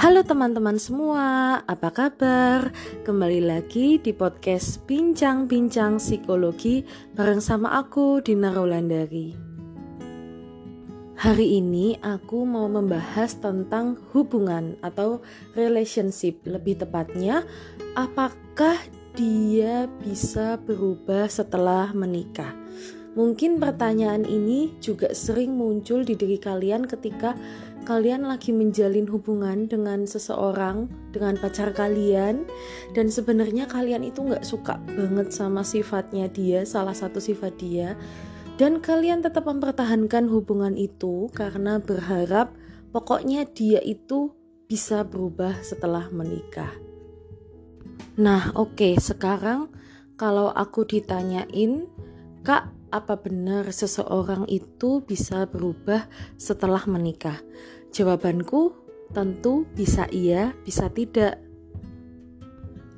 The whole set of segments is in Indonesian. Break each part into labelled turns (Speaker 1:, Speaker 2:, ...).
Speaker 1: Halo teman-teman semua, apa kabar? Kembali lagi di podcast Bincang-Bincang Psikologi bareng sama aku, Dina Rolandari. Hari ini aku mau membahas tentang hubungan atau relationship, lebih tepatnya apakah dia bisa berubah setelah menikah. Mungkin pertanyaan ini juga sering muncul di diri kalian ketika kalian lagi menjalin hubungan dengan seseorang, dengan pacar kalian, dan sebenarnya kalian itu nggak suka banget sama sifatnya dia, salah satu sifat dia, dan kalian tetap mempertahankan hubungan itu karena berharap pokoknya dia itu bisa berubah setelah menikah. Nah, oke, okay, sekarang kalau aku ditanyain, Kak, apa benar seseorang itu bisa berubah setelah menikah? Jawabanku tentu bisa iya, bisa tidak.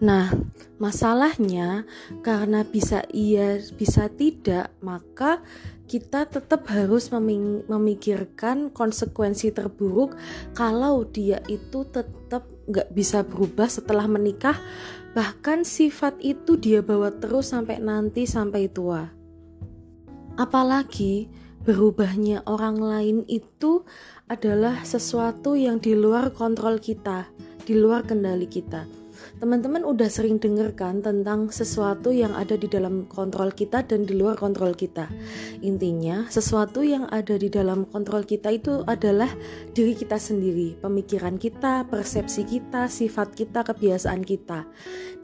Speaker 1: Nah, masalahnya karena bisa iya, bisa tidak, maka kita tetap harus memikirkan konsekuensi terburuk kalau dia itu tetap nggak bisa berubah setelah menikah, bahkan sifat itu dia bawa terus sampai nanti sampai tua. Apalagi berubahnya orang lain itu adalah sesuatu yang di luar kontrol kita, di luar kendali kita. Teman-teman udah sering dengar kan tentang sesuatu yang ada di dalam kontrol kita dan di luar kontrol kita. Intinya, sesuatu yang ada di dalam kontrol kita itu adalah diri kita sendiri, pemikiran kita, persepsi kita, sifat kita, kebiasaan kita.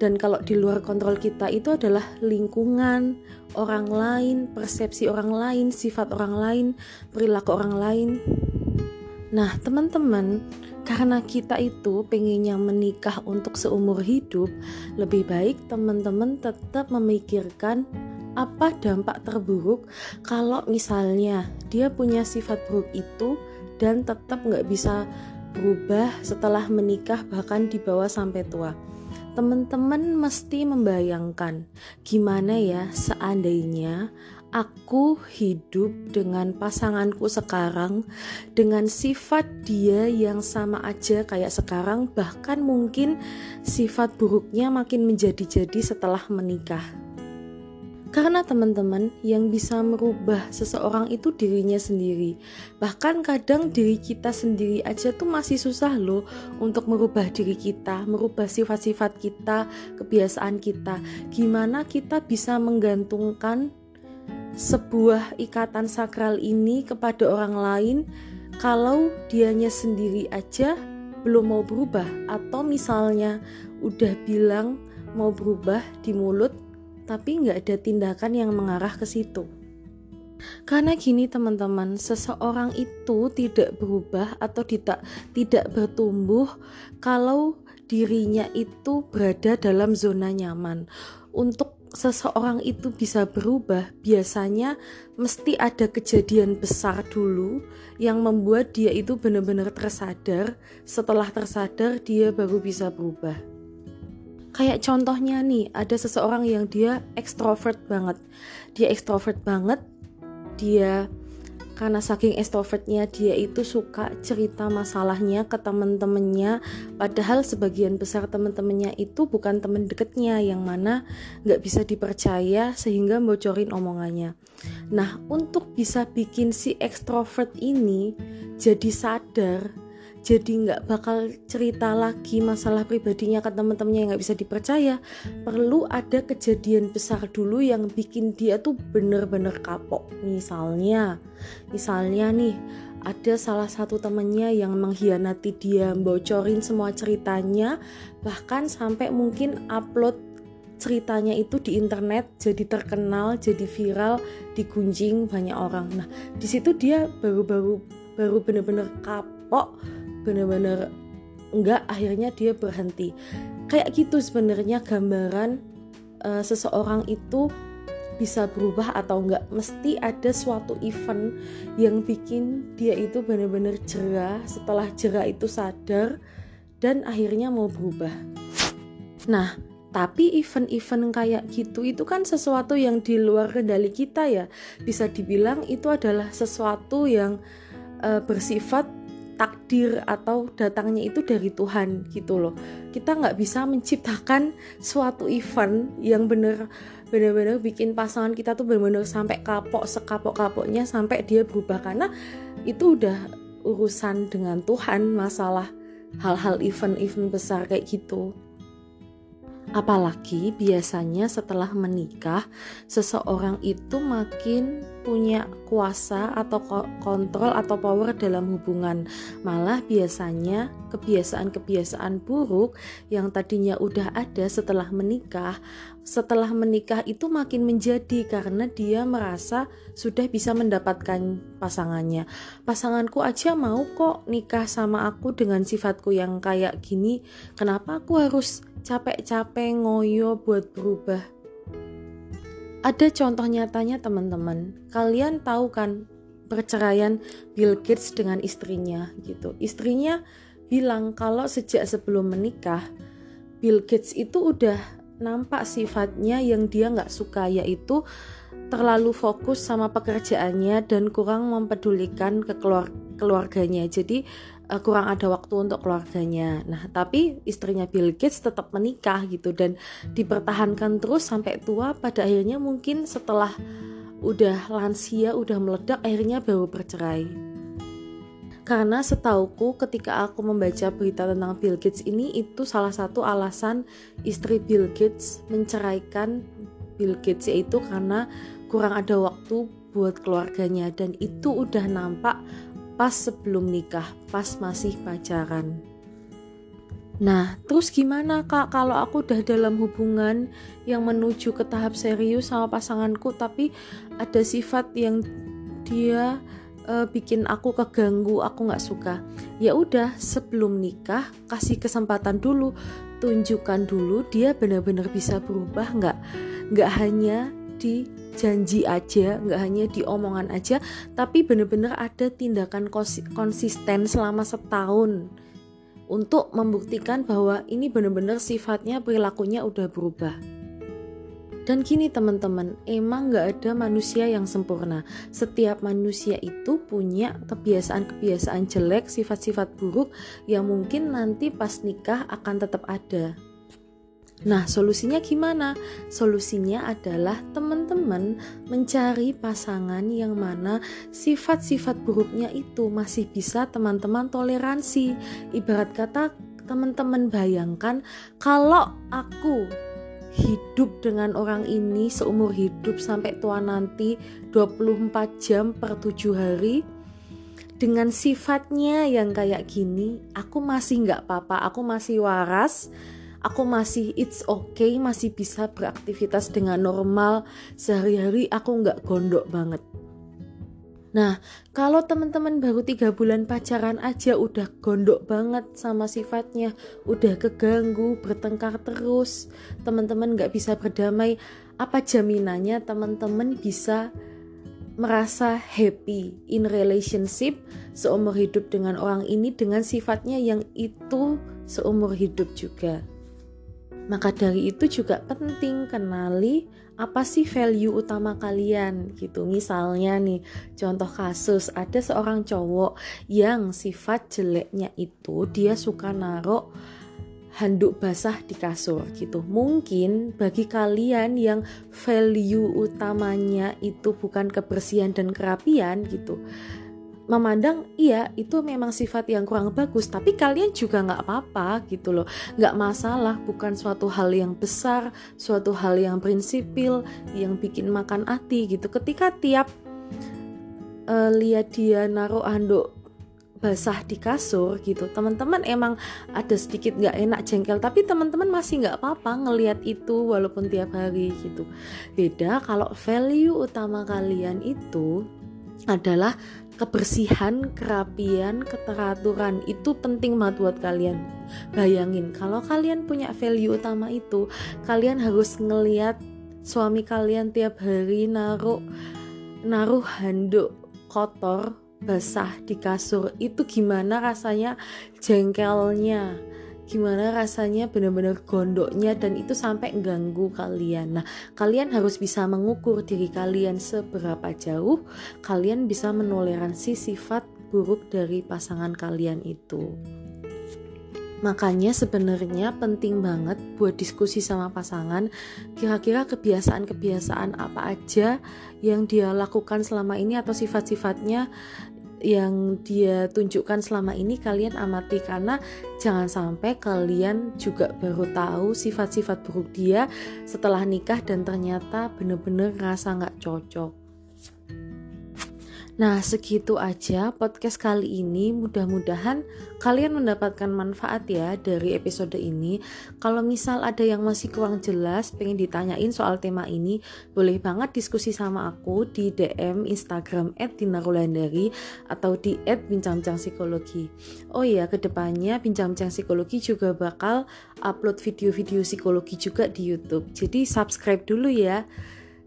Speaker 1: Dan kalau di luar kontrol kita itu adalah lingkungan, orang lain, persepsi orang lain, sifat orang lain, perilaku orang lain. Nah, teman-teman, karena kita itu pengennya menikah untuk seumur hidup, lebih baik teman-teman tetap memikirkan apa dampak terburuk kalau misalnya dia punya sifat buruk itu dan tetap nggak bisa berubah setelah menikah bahkan dibawa sampai tua. Teman-teman mesti membayangkan gimana ya seandainya aku hidup dengan pasanganku sekarang dengan sifat dia yang sama aja kayak sekarang bahkan mungkin sifat buruknya makin menjadi-jadi setelah menikah karena teman-teman yang bisa merubah seseorang itu dirinya sendiri. Bahkan kadang diri kita sendiri aja tuh masih susah loh untuk merubah diri kita, merubah sifat-sifat kita, kebiasaan kita. Gimana kita bisa menggantungkan sebuah ikatan sakral ini kepada orang lain kalau dianya sendiri aja belum mau berubah atau misalnya udah bilang mau berubah di mulut tapi nggak ada tindakan yang mengarah ke situ. Karena gini teman-teman, seseorang itu tidak berubah atau tidak tidak bertumbuh kalau dirinya itu berada dalam zona nyaman. Untuk seseorang itu bisa berubah, biasanya mesti ada kejadian besar dulu yang membuat dia itu benar-benar tersadar. Setelah tersadar, dia baru bisa berubah. Kayak contohnya nih, ada seseorang yang dia ekstrovert banget. Dia ekstrovert banget, dia karena saking extrovertnya dia itu suka cerita masalahnya ke temen-temennya. Padahal sebagian besar temen-temennya itu bukan temen deketnya yang mana nggak bisa dipercaya sehingga bocorin omongannya. Nah untuk bisa bikin si extrovert ini jadi sadar jadi nggak bakal cerita lagi masalah pribadinya ke teman-temannya yang nggak bisa dipercaya perlu ada kejadian besar dulu yang bikin dia tuh bener-bener kapok. Misalnya misalnya nih ada salah satu temennya yang mengkhianati dia bocorin semua ceritanya bahkan sampai mungkin upload ceritanya itu di internet jadi terkenal jadi viral digunjing banyak orang. Nah di situ dia baru-baru baru bener-bener kapok bener-bener enggak akhirnya dia berhenti. Kayak gitu sebenarnya gambaran uh, seseorang itu bisa berubah atau enggak. Mesti ada suatu event yang bikin dia itu benar-benar jerah. Setelah jerah itu sadar dan akhirnya mau berubah. Nah tapi event-event kayak gitu itu kan sesuatu yang di luar kendali kita ya. Bisa dibilang itu adalah sesuatu yang uh, bersifat takdir atau datangnya itu dari Tuhan gitu loh. Kita nggak bisa menciptakan suatu event yang bener bener-bener bikin pasangan kita tuh bener-bener sampai kapok sekapok-kapoknya sampai dia berubah. Karena itu udah urusan dengan Tuhan masalah hal-hal event-event besar kayak gitu. Apalagi biasanya setelah menikah, seseorang itu makin punya kuasa atau kontrol atau power dalam hubungan. Malah biasanya kebiasaan-kebiasaan buruk yang tadinya udah ada setelah menikah, setelah menikah itu makin menjadi karena dia merasa sudah bisa mendapatkan pasangannya. Pasanganku aja mau kok nikah sama aku dengan sifatku yang kayak gini. Kenapa aku harus capek-capek ngoyo buat berubah. Ada contoh nyatanya teman-teman. Kalian tahu kan perceraian Bill Gates dengan istrinya gitu. Istrinya bilang kalau sejak sebelum menikah Bill Gates itu udah nampak sifatnya yang dia nggak suka yaitu terlalu fokus sama pekerjaannya dan kurang mempedulikan ke keluarganya. Jadi uh, kurang ada waktu untuk keluarganya. Nah, tapi istrinya Bill Gates tetap menikah gitu dan dipertahankan terus sampai tua. Pada akhirnya mungkin setelah udah lansia, udah meledak, akhirnya baru bercerai. Karena setauku ketika aku membaca berita tentang Bill Gates ini itu salah satu alasan istri Bill Gates menceraikan Bill Gates yaitu karena kurang ada waktu buat keluarganya dan itu udah nampak pas sebelum nikah, pas masih pacaran. Nah, terus gimana kak kalau aku udah dalam hubungan yang menuju ke tahap serius sama pasanganku tapi ada sifat yang dia uh, bikin aku keganggu, aku nggak suka. Ya udah, sebelum nikah kasih kesempatan dulu, tunjukkan dulu dia benar-benar bisa berubah nggak, nggak hanya di janji aja, nggak hanya di omongan aja, tapi benar-benar ada tindakan konsisten selama setahun untuk membuktikan bahwa ini benar-benar sifatnya perilakunya udah berubah. Dan gini teman-teman, emang nggak ada manusia yang sempurna. Setiap manusia itu punya kebiasaan-kebiasaan jelek, sifat-sifat buruk yang mungkin nanti pas nikah akan tetap ada. Nah, solusinya gimana? Solusinya adalah teman-teman mencari pasangan yang mana sifat-sifat buruknya itu masih bisa teman-teman toleransi. Ibarat kata teman-teman bayangkan kalau aku hidup dengan orang ini seumur hidup sampai tua nanti 24 jam per 7 hari dengan sifatnya yang kayak gini aku masih nggak apa-apa aku masih waras aku masih it's okay masih bisa beraktivitas dengan normal sehari-hari aku nggak gondok banget Nah, kalau teman-teman baru tiga bulan pacaran aja udah gondok banget sama sifatnya, udah keganggu, bertengkar terus, teman-teman nggak bisa berdamai, apa jaminannya teman-teman bisa merasa happy in relationship seumur hidup dengan orang ini dengan sifatnya yang itu seumur hidup juga. Maka dari itu juga penting kenali apa sih value utama kalian gitu. Misalnya nih, contoh kasus ada seorang cowok yang sifat jeleknya itu dia suka naruh handuk basah di kasur gitu. Mungkin bagi kalian yang value utamanya itu bukan kebersihan dan kerapian gitu memandang iya itu memang sifat yang kurang bagus tapi kalian juga nggak apa-apa gitu loh. Nggak masalah bukan suatu hal yang besar suatu hal yang prinsipil yang bikin makan hati gitu. Ketika tiap uh, lihat dia naruh handuk basah di kasur gitu teman-teman emang ada sedikit nggak enak jengkel tapi teman-teman masih nggak apa-apa ngelihat itu walaupun tiap hari gitu. Beda kalau value utama kalian itu adalah kebersihan, kerapian, keteraturan itu penting banget buat kalian. Bayangin kalau kalian punya value utama itu, kalian harus ngeliat suami kalian tiap hari naruh naruh handuk kotor basah di kasur. Itu gimana rasanya? Jengkelnya gimana rasanya benar-benar gondoknya dan itu sampai ganggu kalian. Nah, kalian harus bisa mengukur diri kalian seberapa jauh kalian bisa menoleransi sifat buruk dari pasangan kalian itu. Makanya sebenarnya penting banget buat diskusi sama pasangan kira-kira kebiasaan-kebiasaan apa aja yang dia lakukan selama ini atau sifat-sifatnya yang dia tunjukkan selama ini kalian amati karena jangan sampai kalian juga baru tahu sifat-sifat buruk dia setelah nikah dan ternyata bener-bener ngerasa nggak cocok. Nah, segitu aja podcast kali ini. Mudah-mudahan kalian mendapatkan manfaat ya dari episode ini. Kalau misal ada yang masih kurang jelas, pengen ditanyain soal tema ini, boleh banget diskusi sama aku di DM Instagram @dinarulandari atau di @bincang-bincang-psikologi. Oh iya, ke depannya bincang-bincang psikologi juga bakal upload video-video psikologi juga di YouTube. Jadi subscribe dulu ya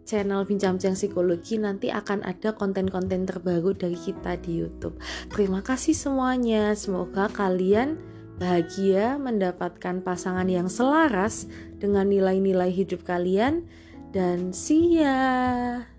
Speaker 1: channel Bincang-Bincang Psikologi nanti akan ada konten-konten terbaru dari kita di YouTube. Terima kasih semuanya. Semoga kalian bahagia mendapatkan pasangan yang selaras dengan nilai-nilai hidup kalian dan see ya.